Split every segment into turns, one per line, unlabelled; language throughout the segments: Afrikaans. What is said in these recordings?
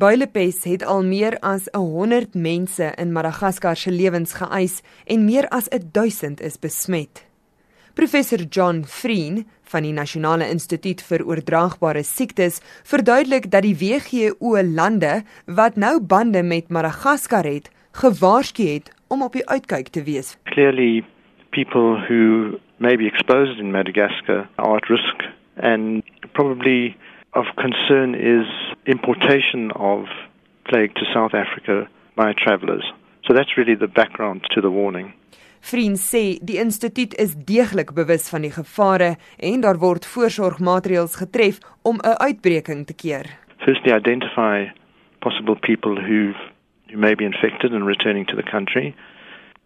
Builepes het al meer as 100 mense in Madagaskar se lewens geëis en meer as 1000 is besmet. Professor John Vreen van die Nasionale Instituut vir Oordraagbare Siektes verduidelik dat die WGO lande wat nou bande met Madagaskar het, gewaarsku het om op die uitkyk te wees.
Clearly people who may be exposed in Madagascar are at risk and probably of concern is importation of plague to South Africa by travelers. So that's really the background to the warning.
Vriend sê die instituut is deeglik bewus van die gevare en daar word voorsorgmaatreëls getref om 'n uitbreking te keer.
Firstly identify possible people who who may be infected and returning to the country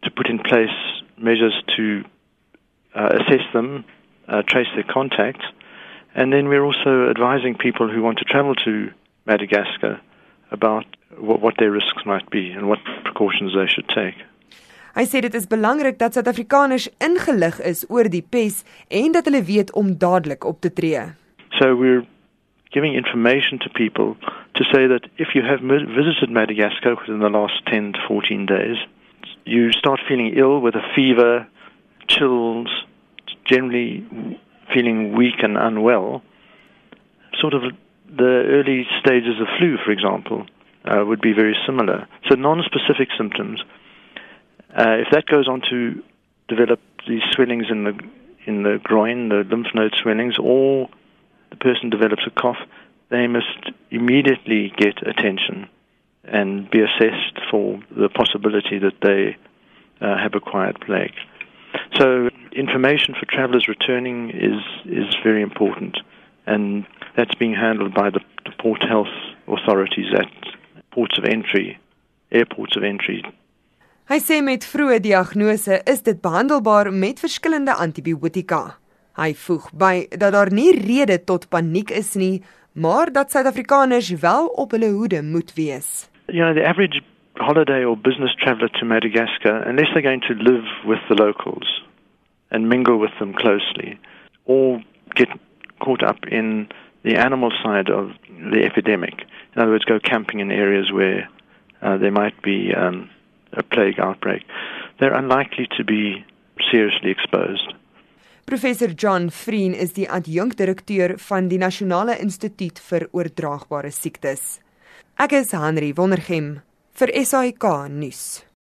to put in place measures to uh, assess them, uh, trace their contacts and then we're also advising people who want to travel to Madagascar about what, what their risks might be and what precautions they should take.
Hy sê dit is belangrik dat Suid-Afrikaners ingelig is oor die pes en dat hulle weet om dadelik op te tree.
So we're giving information to people to say that if you have visited Madagascar within the last 10 to 14 days, you start feeling ill with a fever, chills, generally feeling weak and unwell, sort of the early stages of flu, for example, uh, would be very similar. So non-specific symptoms Uh, if that goes on to develop these swellings in the in the groin, the lymph node swellings, or the person develops a cough, they must immediately get attention and be assessed for the possibility that they uh, have acquired plague. So, information for travellers returning is is very important, and that's being handled by the, the port health authorities at ports of entry, airports of entry
Hy sê met vroeë diagnose is dit behandelbaar met verskillende antibiotika. Hy voeg by dat daar nie rede tot paniek is nie, maar dat Suid-Afrikaners wel op hulle hoede moet wees.
You know, the average holiday or business traveler to Madagascar, unless they're going to live with the locals and mingle with them closely, or get caught up in the animal side of the epidemic. In other words, go camping in areas where uh, there might be um, a plague outbreak, they're unlikely to be seriously exposed.
Professor John Vreen is die adjunkdirekteur van die Nasionale Instituut vir Oordraagbare Siektes. Ek is Henry Wondergem vir SAK nuus.